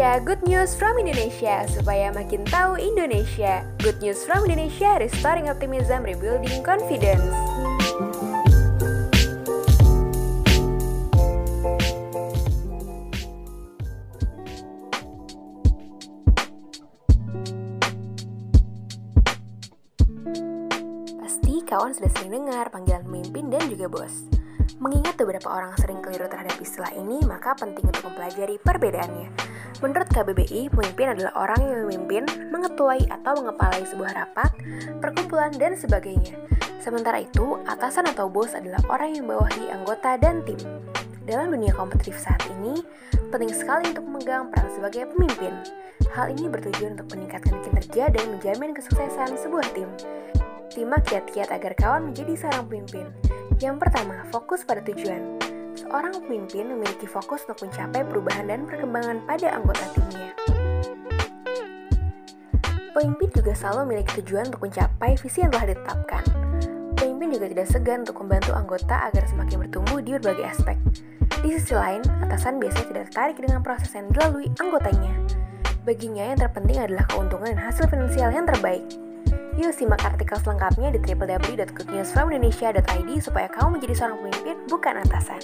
Indonesia, good news from Indonesia supaya makin tahu Indonesia. Good news from Indonesia, restoring optimism, rebuilding confidence. Pasti kawan sudah sering dengar panggilan pemimpin dan juga bos. Mengingat beberapa orang sering keliru terhadap istilah ini, maka penting untuk mempelajari perbedaannya. Menurut KBBI, pemimpin adalah orang yang memimpin, mengetuai atau mengepalai sebuah rapat, perkumpulan, dan sebagainya. Sementara itu, atasan atau bos adalah orang yang bawahi anggota dan tim. Dalam dunia kompetitif saat ini, penting sekali untuk memegang peran sebagai pemimpin. Hal ini bertujuan untuk meningkatkan kinerja dan menjamin kesuksesan sebuah tim. Simak kiat-kiat agar kawan menjadi seorang pemimpin. Yang pertama, fokus pada tujuan. Seorang pemimpin memiliki fokus untuk mencapai perubahan dan perkembangan pada anggota timnya. Pemimpin juga selalu memiliki tujuan untuk mencapai visi yang telah ditetapkan. Pemimpin juga tidak segan untuk membantu anggota agar semakin bertumbuh di berbagai aspek. Di sisi lain, atasan biasanya tidak tertarik dengan proses yang dilalui anggotanya. Baginya yang terpenting adalah keuntungan dan hasil finansial yang terbaik. Yuk simak artikel selengkapnya di www.goodnewsfromindonesia.id supaya kamu menjadi seorang pemimpin, bukan atasan.